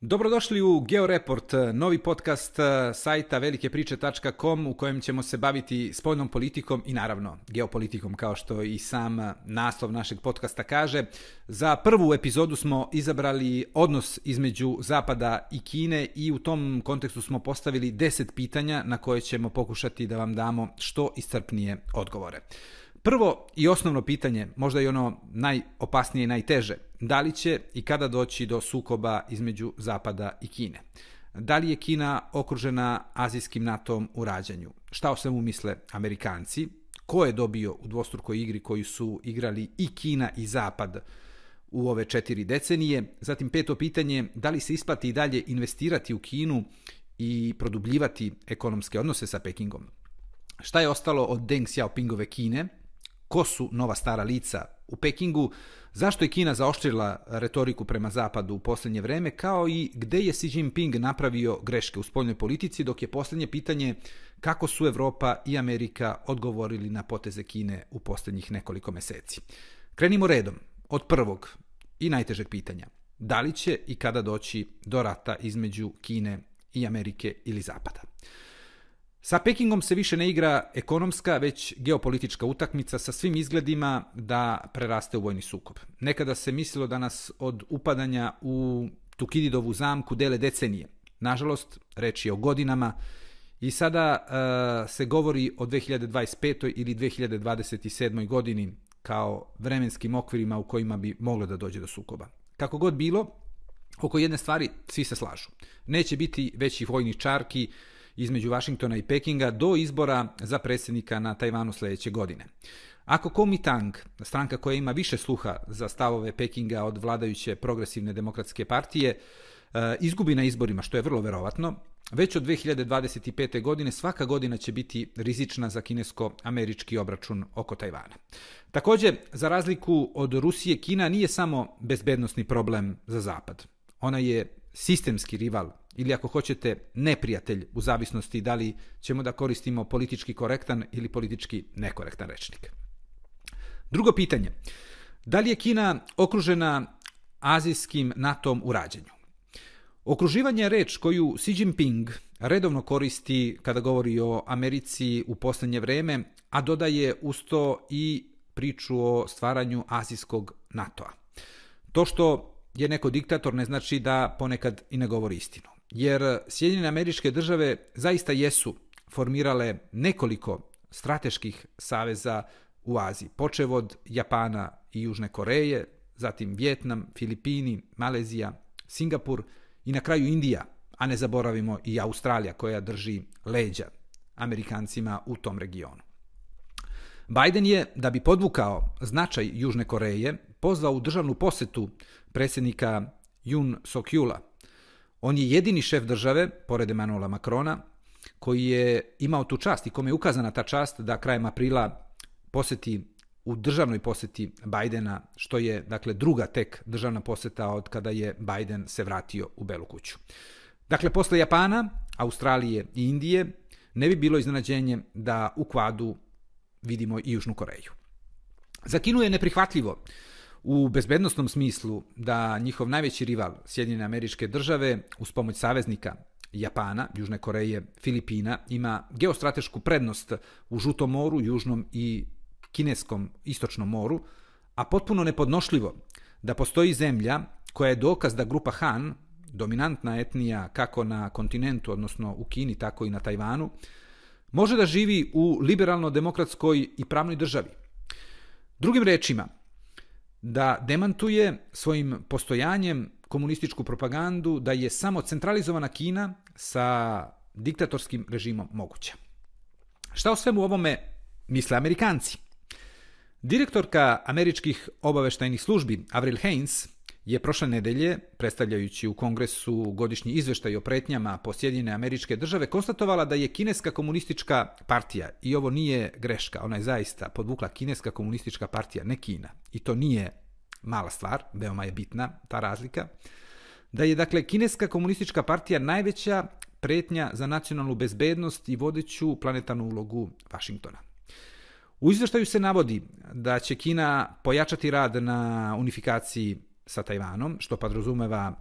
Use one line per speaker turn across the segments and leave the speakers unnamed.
Dobrodošli u Georeport, novi podcast eh, sajta velikepriče.com u kojem ćemo se baviti spoljnom politikom i naravno geopolitikom kao što i sam eh, naslov našeg podcasta kaže. Za prvu epizodu smo izabrali odnos između Zapada i Kine i u tom kontekstu smo postavili 10 pitanja na koje ćemo pokušati da vam damo što iscrpnije odgovore. Prvo i osnovno pitanje, možda i ono najopasnije i najteže, da li će i kada doći do sukoba između Zapada i Kine? Da li je Kina okružena azijskim NATO-om u rađanju? Šta o svemu misle Amerikanci? Ko je dobio u dvostrukoj igri koju su igrali i Kina i Zapad u ove četiri decenije? Zatim peto pitanje, da li se isplati i dalje investirati u Kinu i produbljivati ekonomske odnose sa Pekingom? Šta je ostalo od Deng Xiaopingove Kine? Ko su nova stara lica u Pekingu, zašto je Kina zaoštrila retoriku prema zapadu u posljednje vreme, kao i gde je Xi Jinping napravio greške u spoljnoj politici, dok je posljednje pitanje kako su Evropa i Amerika odgovorili na poteze Kine u posljednjih nekoliko meseci. Krenimo redom, od prvog i najtežeg pitanja. Da li će i kada doći do rata između Kine i Amerike ili Zapada? Sa Pekingom se više ne igra ekonomska, već geopolitička utakmica sa svim izgledima da preraste u vojni sukob. Nekada se mislilo da nas od upadanja u Tukididovu zamku dele decenije. Nažalost, reč je o godinama i sada uh, se govori o 2025. ili 2027. godini kao vremenskim okvirima u kojima bi moglo da dođe do sukoba. Kako god bilo, oko jedne stvari svi se slažu. Neće biti većih vojnih čarki, između Vašingtona i Pekinga do izbora za predsjednika na Tajvanu sledeće godine. Ako Kuomintang, stranka koja ima više sluha za stavove Pekinga od vladajuće progresivne demokratske partije, e, izgubi na izborima, što je vrlo verovatno, već od 2025. godine svaka godina će biti rizična za kinesko-američki obračun oko Tajvana. Takođe, za razliku od Rusije, Kina nije samo bezbednostni problem za Zapad. Ona je sistemski rival ili ako hoćete neprijatelj u zavisnosti da li ćemo da koristimo politički korektan ili politički nekorektan rečnik. Drugo pitanje. Da li je Kina okružena azijskim NATO-om u rađenju? Okruživanje je reč koju Xi Jinping redovno koristi kada govori o Americi u poslednje vreme, a dodaje uz to i priču o stvaranju azijskog NATO-a. To što je neko diktator ne znači da ponekad i ne govori istinu jer Sjedinjene američke države zaista jesu formirale nekoliko strateških saveza u Aziji, počev od Japana i Južne Koreje, zatim Vjetnam, Filipini, Malezija, Singapur i na kraju Indija, a ne zaboravimo i Australija koja drži leđa Amerikancima u tom regionu. Biden je, da bi podvukao značaj Južne Koreje, pozvao u državnu posetu predsjednika Jun Sokyula, On je jedini šef države, pored Emanuela Makrona, koji je imao tu čast i kome je ukazana ta čast da krajem aprila poseti u državnoj poseti Bajdena, što je dakle druga tek državna poseta od kada je Bajden se vratio u Belu kuću. Dakle, posle Japana, Australije i Indije, ne bi bilo iznenađenje da u kvadu vidimo i Južnu Koreju. Za Kinu je neprihvatljivo u bezbednostnom smislu da njihov najveći rival Sjedinjene američke države uz pomoć saveznika Japana, Južne Koreje, Filipina ima geostratešku prednost u Žutom moru, Južnom i Kineskom istočnom moru, a potpuno nepodnošljivo da postoji zemlja koja je dokaz da grupa Han, dominantna etnija kako na kontinentu, odnosno u Kini, tako i na Tajvanu, može da živi u liberalno-demokratskoj i pravnoj državi. Drugim rečima, da demantuje svojim postojanjem komunističku propagandu da je samo centralizovana Kina sa diktatorskim režimom moguća. Šta o svemu ovome misle Amerikanci? Direktorka američkih obaveštajnih službi Avril Haines je prošle nedelje, predstavljajući u kongresu godišnji izveštaj o pretnjama po Sjedinjene američke države, konstatovala da je kineska komunistička partija, i ovo nije greška, ona je zaista podvukla kineska komunistička partija, ne Kina, i to nije mala stvar, veoma je bitna ta razlika, da je dakle kineska komunistička partija najveća pretnja za nacionalnu bezbednost i vodeću planetarnu ulogu Vašingtona. U izveštaju se navodi da će Kina pojačati rad na unifikaciji sa Tajvanom, što podrazumeva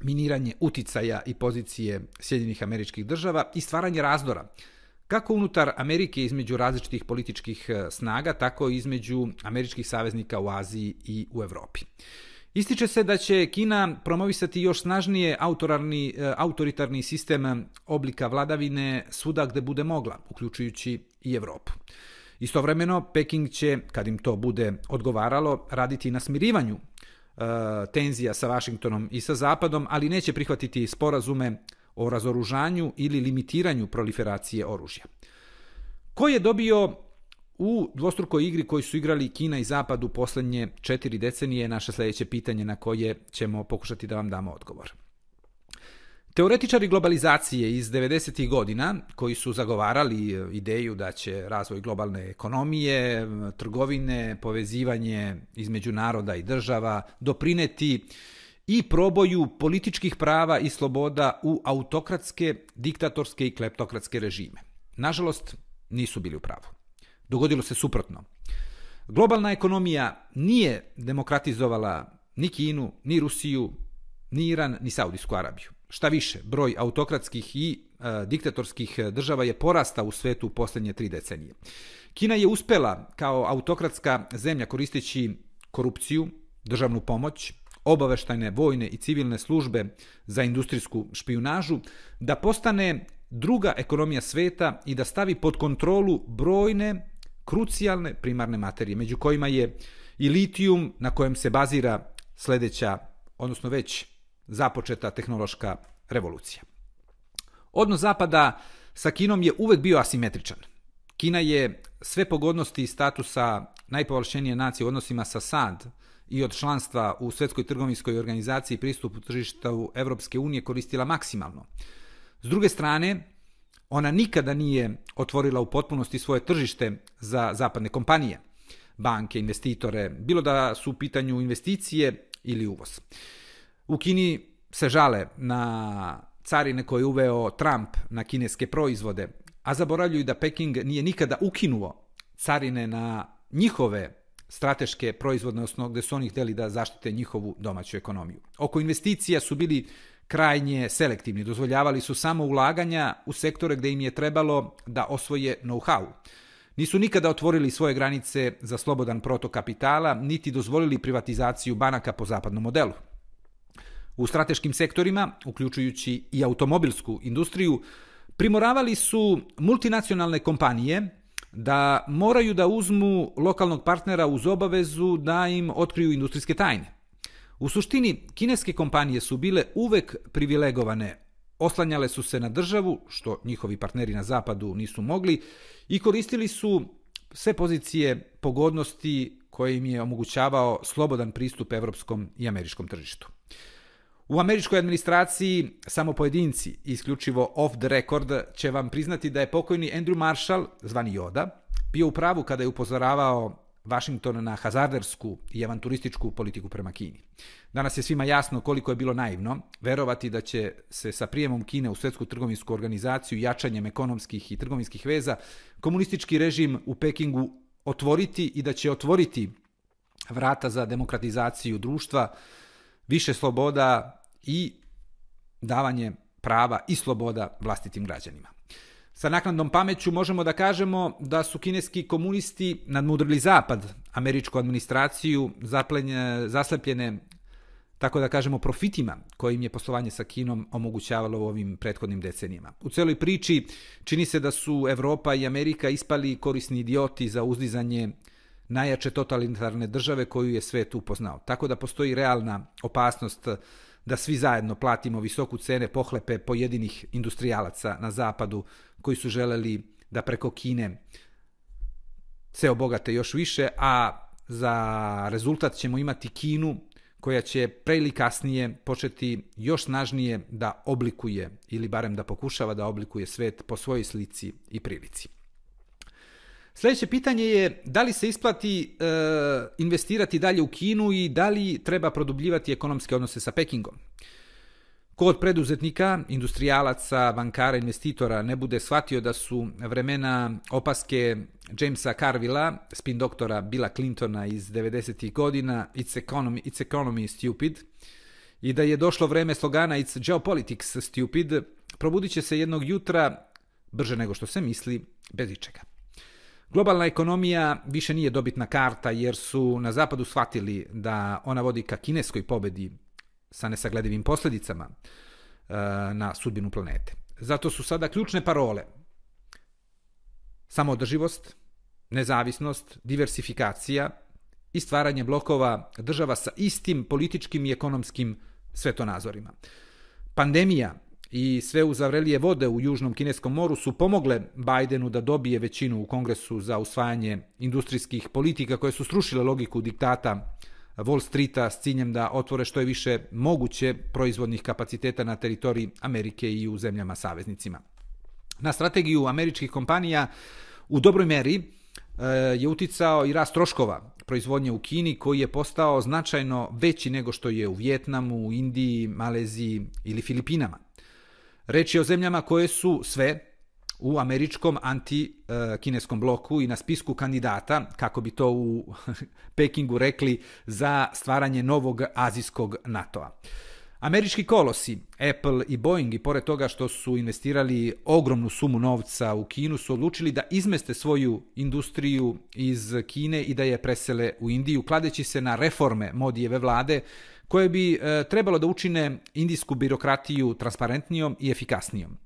miniranje uticaja i pozicije Sjedinjenih američkih država i stvaranje razdora, kako unutar Amerike između različitih političkih e, snaga, tako i između američkih saveznika u Aziji i u Evropi. Ističe se da će Kina promovisati još snažnije autorarni, e, autoritarni sistem oblika vladavine svuda gde bude mogla, uključujući i Evropu. Istovremeno, Peking će, kad im to bude odgovaralo, raditi na smirivanju tenzija sa Vašingtonom i sa Zapadom, ali neće prihvatiti sporazume o razoružanju ili limitiranju proliferacije oružja. Ko je dobio u dvostrukoj igri koju su igrali Kina i Zapad u poslednje četiri decenije je naše sledeće pitanje na koje ćemo pokušati da vam damo odgovor. Teoretičari globalizacije iz 90. godina, koji su zagovarali e, ideju da će razvoj globalne ekonomije, trgovine, povezivanje između naroda i država doprineti i proboju političkih prava i sloboda u autokratske, diktatorske i kleptokratske režime. Nažalost, nisu bili u pravu. Dogodilo se suprotno. Globalna ekonomija nije demokratizovala ni Kinu, ni Rusiju, ni Iran, ni Saudijsku Arabiju. Šta više, broj autokratskih i e, diktatorskih država je porasta u svetu u poslednje tri decenije. Kina je uspela kao autokratska zemlja koristeći korupciju, državnu pomoć, obaveštajne, vojne i civilne službe za industrijsku špijunažu, da postane druga ekonomija sveta i da stavi pod kontrolu brojne krucijalne primarne materije, među kojima je i litijum na kojem se bazira sledeća, odnosno već započeta tehnološka revolucija. Odnos Zapada sa Kinom je uvek bio asimetričan. Kina je sve pogodnosti i statusa najpovlašćenije nacije u odnosima sa SAD i od članstva u Svetskoj trgovinskoj organizaciji pristupu tržišta Evropske unije koristila maksimalno. S druge strane, ona nikada nije otvorila u potpunosti svoje tržište za zapadne kompanije, banke, investitore, bilo da su u pitanju investicije ili uvoz. U Kini se žale na carine koje je uveo Trump na kineske proizvode, a zaboravljaju da Peking nije nikada ukinuo carine na njihove strateške proizvodne osnovne gde su oni hteli da zaštite njihovu domaću ekonomiju. Oko investicija su bili krajnje selektivni, dozvoljavali su samo ulaganja u sektore gde im je trebalo da osvoje know-how. Nisu nikada otvorili svoje granice za slobodan protok kapitala, niti dozvolili privatizaciju banaka po zapadnom modelu. U strateškim sektorima, uključujući i automobilsku industriju, primoravali su multinacionalne kompanije da moraju da uzmu lokalnog partnera uz obavezu da im otkriju industrijske tajne. U suštini, kineske kompanije su bile uvek privilegovane, oslanjale su se na državu, što njihovi partneri na zapadu nisu mogli, i koristili su sve pozicije pogodnosti koje im je omogućavao slobodan pristup evropskom i američkom tržištu. U američkoj administraciji samo pojedinci, isključivo off the record, će vam priznati da je pokojni Andrew Marshall, zvani Yoda, bio u pravu kada je upozoravao Washington na hazardersku i avanturističku politiku prema Kini. Danas je svima jasno koliko je bilo naivno verovati da će se sa prijemom Kine u svetsku trgovinsku organizaciju jačanjem ekonomskih i trgovinskih veza komunistički režim u Pekingu otvoriti i da će otvoriti vrata za demokratizaciju društva, više sloboda i davanje prava i sloboda vlastitim građanima. Sa naknadnom pameću možemo da kažemo da su kineski komunisti nadmudrili zapad, američku administraciju, zaplenje, zaslepljene, tako da kažemo, profitima kojim je poslovanje sa Kinom omogućavalo u ovim prethodnim decenijama. U celoj priči čini se da su Evropa i Amerika ispali korisni idioti za uzdizanje najjače totalitarne države koju je svet upoznao. Tako da postoji realna opasnost da svi zajedno platimo visoku cene pohlepe pojedinih industrijalaca na zapadu koji su želeli da preko Kine se obogate još više, a za rezultat ćemo imati Kinu koja će pre ili kasnije početi još snažnije da oblikuje ili barem da pokušava da oblikuje svet po svojoj slici i prilici. Sledeće pitanje je da li se isplati e, investirati dalje u Kinu i da li treba produbljivati ekonomske odnose sa Pekingom. Kod preduzetnika, industrijalaca, bankara, investitora ne bude shvatio da su vremena opaske Jamesa Carvilla, spin doktora Billa Clintona iz 90. godina It's economy, it's economy stupid i da je došlo vreme slogana It's geopolitics stupid, probudit će se jednog jutra, brže nego što se misli, bez ičega. Globalna ekonomija više nije dobitna karta jer su na zapadu shvatili da ona vodi ka kineskoj pobedi sa nesagledivim posljedicama e, na sudbinu planete. Zato su sada ključne parole samoodrživost, nezavisnost, diversifikacija i stvaranje blokova država sa istim političkim i ekonomskim svetonazorima. Pandemija i sve uzavrelije vode u Južnom Kineskom moru su pomogle Bajdenu da dobije većinu u kongresu za usvajanje industrijskih politika koje su srušile logiku diktata Wall Streeta s ciljem da otvore što je više moguće proizvodnih kapaciteta na teritoriji Amerike i u zemljama saveznicima. Na strategiju američkih kompanija u dobroj meri e, je uticao i rast troškova proizvodnje u Kini koji je postao značajno veći nego što je u Vjetnamu, Indiji, Maleziji ili Filipinama. Reč je o zemljama koje su sve u američkom anti-kineskom bloku i na spisku kandidata, kako bi to u Pekingu rekli, za stvaranje novog azijskog NATO-a. Američki kolosi, Apple i Boeing, i pored toga što su investirali ogromnu sumu novca u Kinu, su odlučili da izmeste svoju industriju iz Kine i da je presele u Indiju, kladeći se na reforme Modijeve vlade, koje bi e, trebalo da učine indijsku birokratiju transparentnijom i efikasnijom.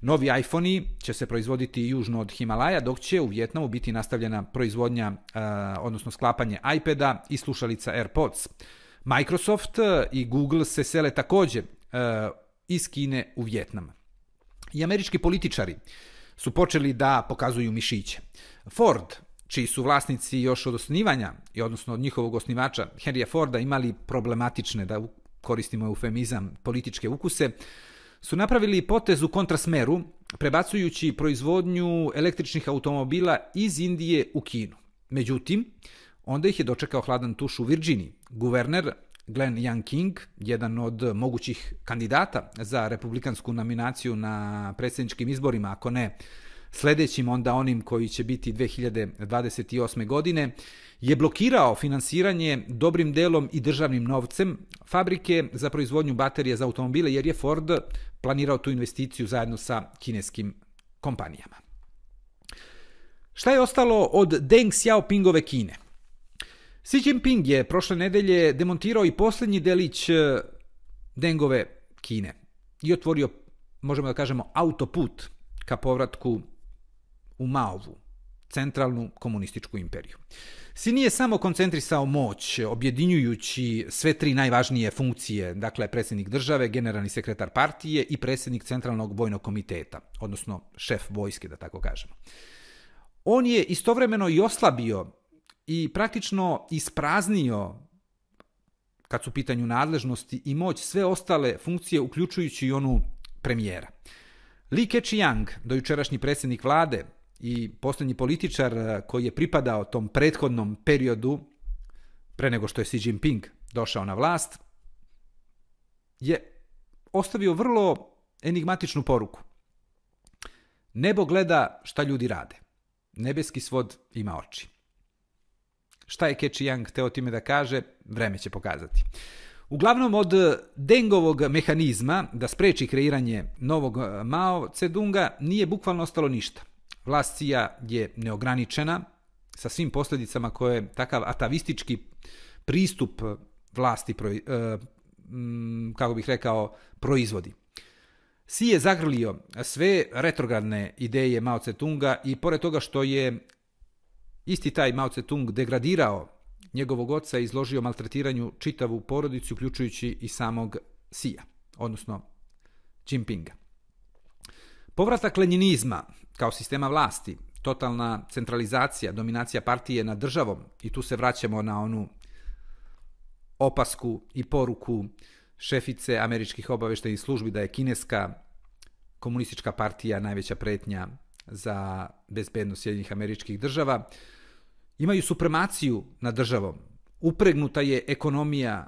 Novi iPhone će se proizvoditi južno od Himalaja, dok će u Vjetnamu biti nastavljena proizvodnja, e, odnosno sklapanje iPada i slušalica AirPods. Microsoft i Google se sele također e, iz Kine u Vjetnam. I američki političari su počeli da pokazuju mišiće. Ford, čiji su vlasnici još od osnivanja, i odnosno od njihovog osnivača Henrya Forda, imali problematične, da koristimo eufemizam, političke ukuse, su napravili potez u kontrasmeru, prebacujući proizvodnju električnih automobila iz Indije u Kinu. Međutim, onda ih je dočekao hladan tuš u Virginiji. Guverner Glenn Young King, jedan od mogućih kandidata za republikansku nominaciju na predsjedničkim izborima, ako ne sljedećim onda onim koji će biti 2028. godine, je blokirao finansiranje dobrim delom i državnim novcem fabrike za proizvodnju baterije za automobile jer je Ford planirao tu investiciju zajedno sa kineskim kompanijama. Šta je ostalo od Deng Xiaopingove Kine? Xi Jinping je prošle nedelje demontirao i posljednji delić e, Dengove Kine i otvorio, možemo da kažemo, autoput ka povratku u Maovu, centralnu komunističku imperiju. Si nije samo koncentrisao moć, objedinjujući sve tri najvažnije funkcije, dakle predsjednik države, generalni sekretar partije i predsjednik centralnog vojnog komiteta, odnosno šef vojske, da tako kažemo. On je istovremeno i oslabio i praktično ispraznio kad su pitanju nadležnosti i moć sve ostale funkcije, uključujući i onu premijera. Li Keqiang, dojučerašnji predsjednik vlade i posljednji političar eh, koji je pripadao tom prethodnom periodu, pre nego što je Xi Jinping došao na vlast, je ostavio vrlo enigmatičnu poruku. Nebo gleda šta ljudi rade. Nebeski svod ima oči. Šta je Kechi Young teo time da kaže, vreme će pokazati. Uglavnom od Dengovog mehanizma da spreči kreiranje novog eh, Mao Cedunga nije bukvalno ostalo ništa. Vlast Cija je neograničena sa svim posljedicama koje takav atavistički pristup vlasti, mm, kako bih rekao, proizvodi. Si je zagrlio sve retrogradne ideje Mao Tse-tunga i pored toga što je Isti taj Mao Tse-tung degradirao njegovog oca i izložio maltretiranju čitavu porodicu, uključujući i samog Sija, odnosno Jinpinga. Povratak lenjinizma kao sistema vlasti, totalna centralizacija, dominacija partije nad državom, i tu se vraćamo na onu opasku i poruku šefice američkih obaveštajnih službi da je kineska komunistička partija najveća pretnja za bezbednost Sjedinjenih američkih država, imaju supremaciju nad državom. Upregnuta je ekonomija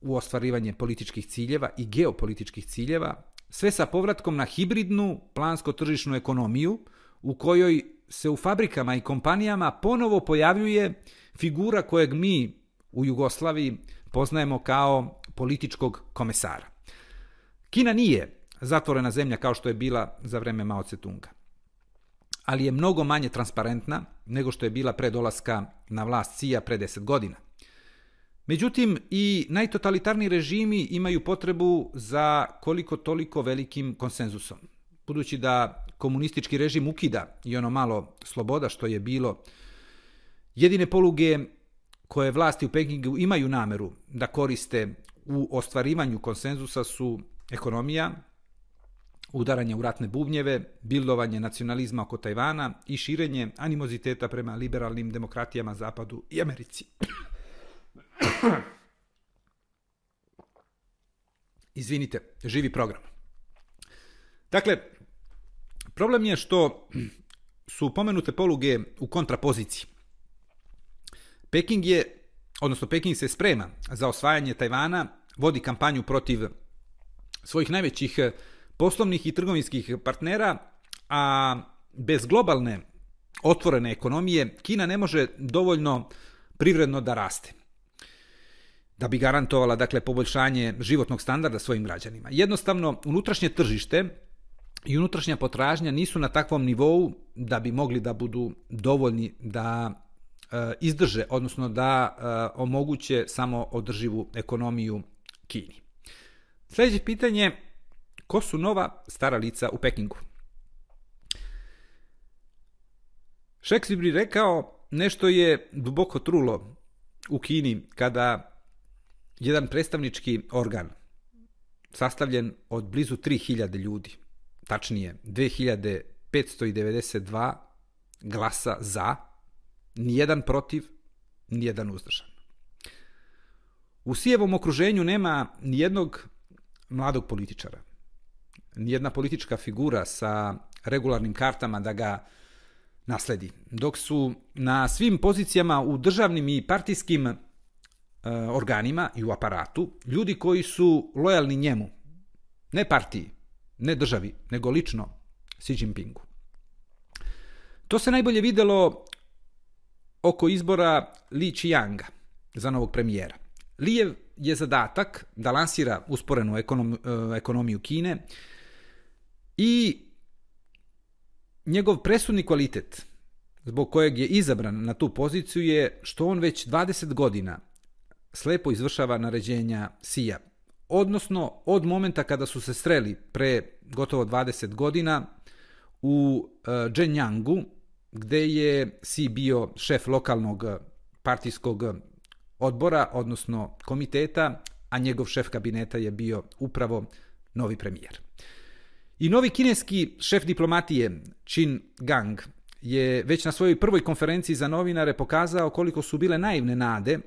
u ostvarivanje političkih ciljeva i geopolitičkih ciljeva, sve sa povratkom na hibridnu plansko-tržišnu ekonomiju u kojoj se u fabrikama i kompanijama ponovo pojavljuje figura kojeg mi u Jugoslaviji poznajemo kao političkog komesara. Kina nije zatvorena zemlja kao što je bila za vreme Mao Tse-tunga, ali je mnogo manje transparentna nego što je bila pre dolaska na vlast Cija pre 10 godina. Međutim, i najtotalitarniji režimi imaju potrebu za koliko toliko velikim konsenzusom. Budući da komunistički režim ukida i ono malo sloboda što je bilo, jedine poluge koje vlasti u Pekingu imaju nameru da koriste u ostvarivanju konsenzusa su ekonomija, udaranje u ratne bubnjeve, bildovanje nacionalizma oko Tajvana i širenje animoziteta prema liberalnim demokratijama Zapadu i Americi. Izvinite, živi program. Dakle, problem je što su pomenute poluge u kontrapoziciji. Peking je, odnosno Peking se sprema za osvajanje Tajvana, vodi kampanju protiv svojih najvećih poslovnih i trgovinskih partnera, a bez globalne otvorene ekonomije Kina ne može dovoljno privredno da raste da bi garantovala dakle poboljšanje životnog standarda svojim građanima. Jednostavno unutrašnje tržište i unutrašnja potražnja nisu na takvom nivou da bi mogli da budu dovoljni da e, izdrže, odnosno da e, omoguće samo održivu ekonomiju Kini. Sljedeće pitanje, ko su nova stara lica u Pekingu? Šekspir bi rekao nešto je duboko trulo u Kini kada jedan predstavnički organ sastavljen od blizu 3000 ljudi, tačnije 2592 glasa za, nijedan protiv, nijedan uzdržan. U Sijevom okruženju nema nijednog mladog političara, nijedna politička figura sa regularnim kartama da ga nasledi. Dok su na svim pozicijama u državnim i partijskim organima i u aparatu ljudi koji su lojalni njemu, ne partiji, ne državi, nego lično Xi Jinpingu. To se najbolje videlo oko izbora Li Qianga za novog premijera. Lijev je zadatak da lansira usporenu ekonom, e, ekonomiju Kine i njegov presudni kvalitet zbog kojeg je izabran na tu poziciju je što on već 20 godina slepo izvršava naređenja Sija. Odnosno, od momenta kada su se sreli pre gotovo 20 godina u uh, Zhenyangu, gde je Si bio šef lokalnog partijskog odbora, odnosno komiteta, a njegov šef kabineta je bio upravo novi premijer. I novi kineski šef diplomatije Qin Gang je već na svojoj prvoj konferenciji za novinare pokazao koliko su bile naivne nade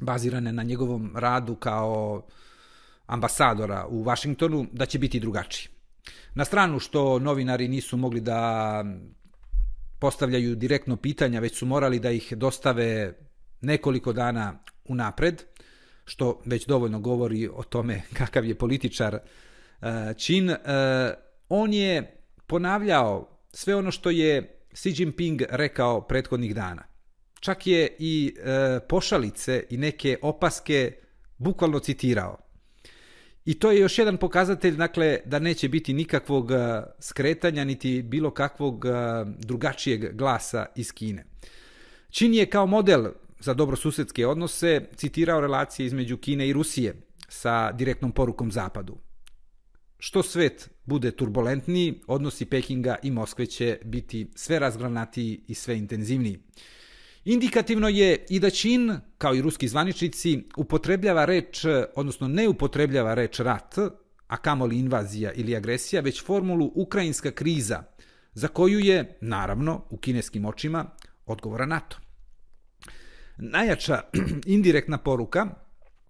bazirane na njegovom radu kao ambasadora u Vašingtonu, da će biti drugačiji. Na stranu što novinari nisu mogli da postavljaju direktno pitanja, već su morali da ih dostave nekoliko dana unapred, što već dovoljno govori o tome kakav je političar Čin. E, on je ponavljao sve ono što je Xi Jinping rekao prethodnih dana. Čak je i e, pošalice i neke opaske bukvalno citirao. I to je još jedan pokazatelj, dakle, da neće biti nikakvog e, skretanja, niti bilo kakvog e, drugačijeg glasa iz Kine. Čin je kao model za dobrosusedske odnose citirao relacije između Kine i Rusije sa direktnom porukom Zapadu. Što svet bude turbulentniji, odnosi Pekinga i Moskve će biti sve razgranatiji i sve intenzivniji. Indikativno je i da Čin, kao i ruski zvaničnici, upotrebljava reč, odnosno ne upotrebljava reč rat, a kamoli invazija ili agresija, već formulu ukrajinska kriza, za koju je, naravno, u kineskim očima, odgovora NATO. Najjača indirektna poruka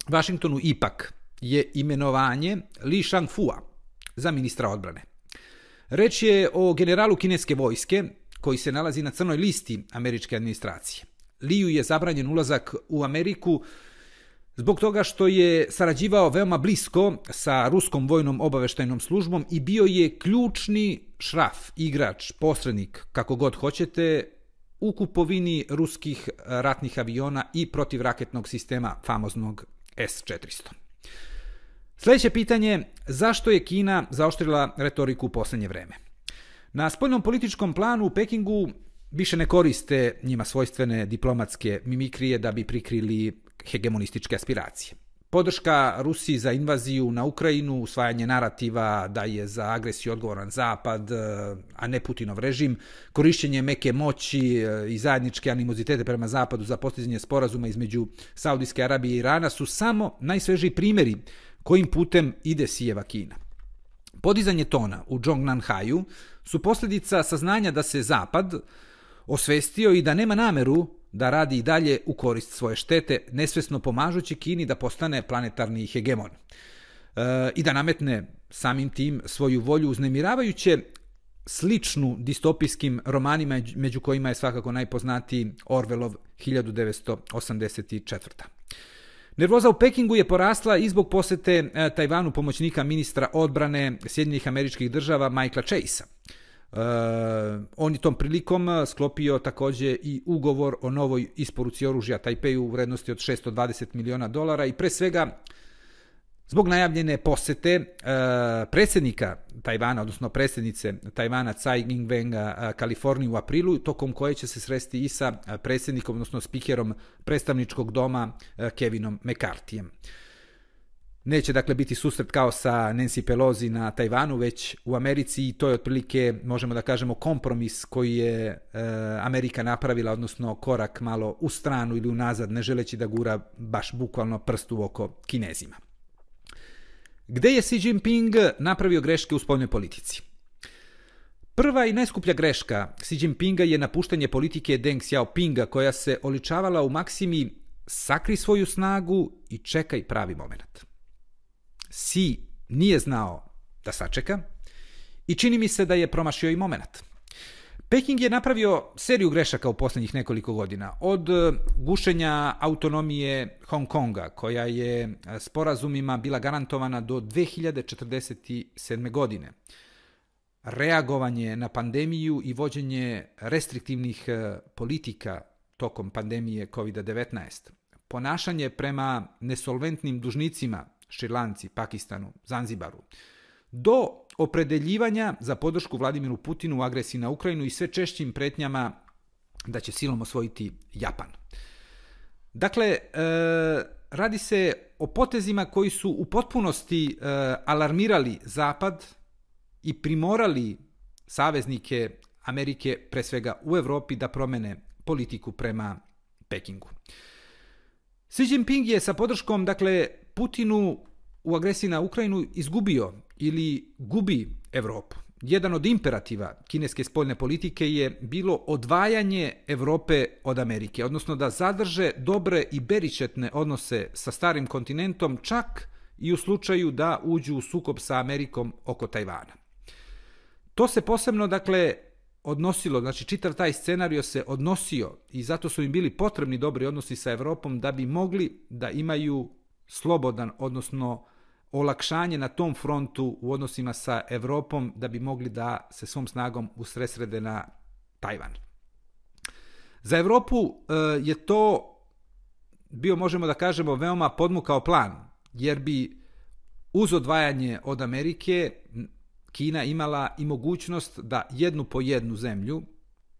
Vašingtonu ipak je imenovanje Li Shangfua za ministra odbrane. Reč je o generalu kineske vojske koji se nalazi na crnoj listi američke administracije. Liju je zabranjen ulazak u Ameriku zbog toga što je sarađivao veoma blisko sa ruskom vojnom obaveštajnom službom i bio je ključni šraf, igrač, posrednik, kako god hoćete, u kupovini ruskih ratnih aviona i protivraketnog sistema famoznog S-400. Sljedeće pitanje, zašto je Kina zaoštrila retoriku u posljednje vreme? Na spoljnom političkom planu u Pekingu više ne koriste njima svojstvene diplomatske mimikrije da bi prikrili hegemonističke aspiracije. Podrška Rusiji za invaziju na Ukrajinu, usvajanje narativa da je za agresiju odgovoran Zapad, a ne Putinov režim, korišćenje meke moći e, i zajedničke animozitete prema Zapadu za postizanje sporazuma između Saudijske Arabije i Irana su samo najsvežiji primjeri kojim putem ide Sijeva Kina. Podizanje tona u Zhongnanhaju su posljedica saznanja da se Zapad osvestio i da nema nameru da radi i dalje u korist svoje štete, nesvesno pomažući Kini da postane planetarni hegemon e, i da nametne samim tim svoju volju uznemiravajuće sličnu distopijskim romanima među kojima je svakako najpoznatiji Orwellov 1984. Nervoza u Pekingu je porasla i zbog posete e, Tajvanu pomoćnika ministra odbrane Sjedinjenih američkih država Michaela Chase. Uh, on je tom prilikom sklopio također i ugovor o novoj isporuci oružja Tajpeju u vrednosti od 620 miliona dolara i pre svega Zbog najavljene posete uh, predsjednika Tajvana, odnosno predsjednice Tajvana Tsai Ing-wenga Kaliforniji u aprilu, tokom koje će se sresti i sa predsjednikom, odnosno spikerom predstavničkog doma Kevinom McCarthyjem. Neće dakle biti susret kao sa Nancy Pelosi na Tajvanu, već u Americi i to je otprilike, možemo da kažemo, kompromis koji je e, Amerika napravila, odnosno korak malo u stranu ili unazad, ne želeći da gura baš bukvalno prst u oko Kinezima. Gde je Xi Jinping napravio greške u spoljnoj politici? Prva i najskuplja greška Xi Jinpinga je napuštanje politike Deng Xiaopinga koja se oličavala u maksimi sakri svoju snagu i čekaj pravi moment. Si nije znao da sačeka i čini mi se da je promašio i moment. Peking je napravio seriju grešaka u posljednjih nekoliko godina. Od e, gušenja autonomije Hong Konga, koja je e, sporazumima bila garantovana do 2047. godine. Reagovanje na pandemiju i vođenje restriktivnih e, politika tokom pandemije COVID-19. Ponašanje prema nesolventnim dužnicima Šrilanci, Pakistanu, Zanzibaru, do opredeljivanja za podršku Vladimiru Putinu u agresiji na Ukrajinu i sve češćim pretnjama da će silom osvojiti Japan. Dakle, e, radi se o potezima koji su u potpunosti e, alarmirali Zapad i primorali saveznike Amerike, pre svega u Europi, da promene politiku prema Pekingu. Xi Jinping je sa podrškom, dakle, Putinu u agresiji na Ukrajinu izgubio ili gubi Europu. Jedan od imperativa kineske spoljne politike je bilo odvajanje Europe od Amerike, odnosno da zadrže dobre i beričetne odnose sa starim kontinentom, čak i u slučaju da uđu u sukob sa Amerikom oko Tajvana. To se posebno, dakle, odnosilo, znači čitav taj scenario se odnosio i zato su im bili potrebni dobri odnosi sa Europom da bi mogli da imaju slobodan, odnosno olakšanje na tom frontu u odnosima sa Europom da bi mogli da se svom snagom usresrede na Tajvan. Za Europu e, je to bio, možemo da kažemo, veoma podmukao plan, jer bi uz odvajanje od Amerike Kina imala i mogućnost da jednu po jednu zemlju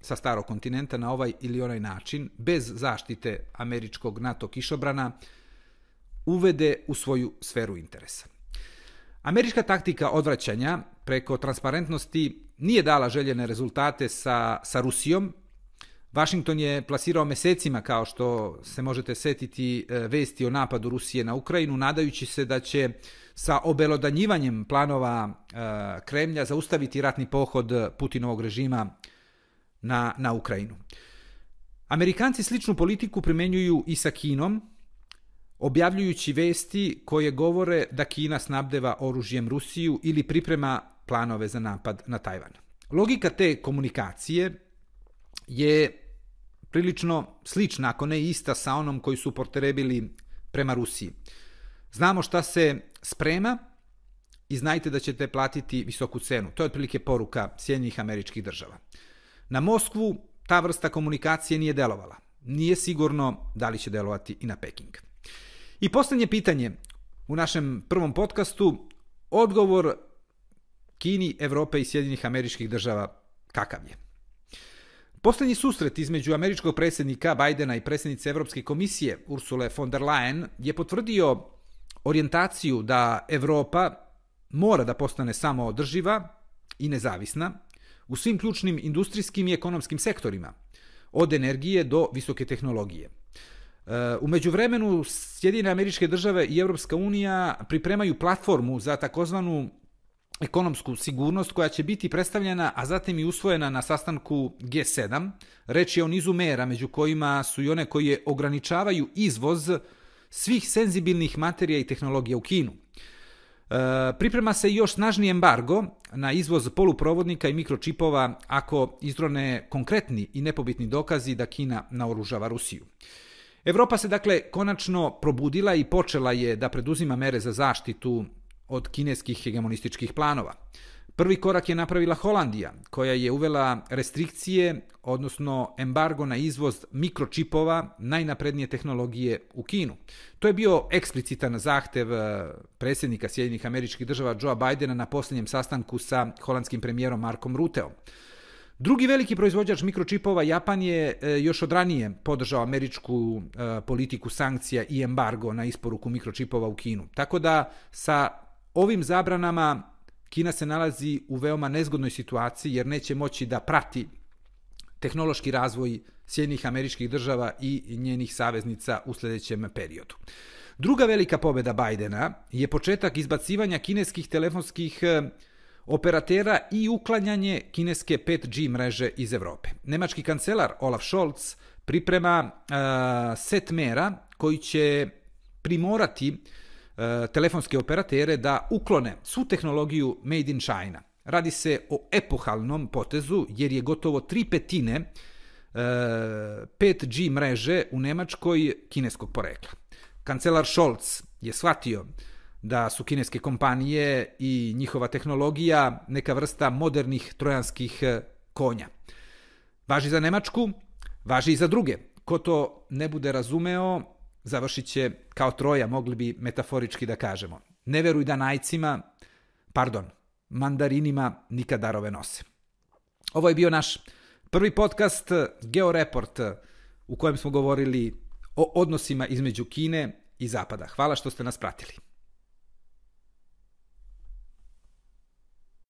sa starog kontinenta na ovaj ili onaj način, bez zaštite američkog NATO kišobrana, uvede u svoju sferu interesa. Američka taktika odvraćanja preko transparentnosti nije dala željene rezultate sa, sa Rusijom. Washington je plasirao mesecima, kao što se možete setiti, e, vesti o napadu Rusije na Ukrajinu, nadajući se da će sa obelodanjivanjem planova e, Kremlja zaustaviti ratni pohod Putinovog režima na, na Ukrajinu. Amerikanci sličnu politiku primjenjuju i sa Kinom, objavljujući vesti koje govore da Kina snabdeva oružjem Rusiju ili priprema planove za napad na Tajvan. Logika te komunikacije je prilično slična, ako ne ista sa onom koji su potrebili prema Rusiji. Znamo šta se sprema i znajte da ćete platiti visoku cenu. To je otprilike poruka Sjedinjenih američkih država. Na Moskvu ta vrsta komunikacije nije delovala. Nije sigurno da li će delovati i na Peking. I posljednje pitanje. u našem prvom podcastu odgovor Kini, Evrope i Sjedinjenih američkih država kakav je. Poslednji susret između američkog predsjednika Bajdena i predsjednice Evropske komisije Ursule von der Leyen je potvrdio orijentaciju da Evropa mora da postane samo održiva i nezavisna u svim ključnim industrijskim i ekonomskim sektorima, od energije do visoke tehnologije. E, u međuvremenu Sjedine američke države i Evropska unija pripremaju platformu za takozvanu ekonomsku sigurnost koja će biti predstavljena, a zatim i usvojena na sastanku G7. Reč je o nizu mera, među kojima su i one koje ograničavaju izvoz svih senzibilnih materija i tehnologija u Kinu. E, priprema se još snažni embargo na izvoz poluprovodnika i mikročipova ako izrone konkretni i nepobitni dokazi da Kina naoružava Rusiju. Evropa se dakle konačno probudila i počela je da preduzima mere za zaštitu od kineskih hegemonističkih planova. Prvi korak je napravila Holandija, koja je uvela restrikcije, odnosno embargo na izvoz mikročipova najnaprednije tehnologije u Kinu. To je bio eksplicitan zahtev eh, predsjednika Sjedinjenih američkih država Joea Bidena na posljednjem sastanku sa holandskim premijerom Markom Ruteom. Drugi veliki proizvođač mikročipova, Japan je eh, još od ranije podržao američku eh, politiku sankcija i embargo na isporuku mikročipova u Kinu. Tako da sa ovim zabranama Kina se nalazi u veoma nezgodnoj situaciji jer neće moći da prati tehnološki razvoj Sjednih američkih država i njenih saveznica u sledećem periodu. Druga velika pobeda Bajdena je početak izbacivanja kineskih telefonskih e, operatera i uklanjanje kineske 5G mreže iz Evrope. Nemački kancelar Olaf Scholz priprema uh, set mera koji će primorati uh, E, telefonske operatere da uklone svu tehnologiju Made in China. Radi se o epohalnom potezu jer je gotovo tri petine 5G e, mreže u Nemačkoj kineskog porekla. Kancelar Scholz je shvatio da su kineske kompanije i njihova tehnologija neka vrsta modernih trojanskih e, konja. Važi za Nemačku, važi i za druge. Ko to ne bude razumeo, završit će kao troja, mogli bi metaforički da kažemo. Ne veruj da najcima, pardon, mandarinima nikad darove nose. Ovo je bio naš prvi podcast Georeport u kojem smo govorili o odnosima između Kine i Zapada. Hvala što ste nas pratili.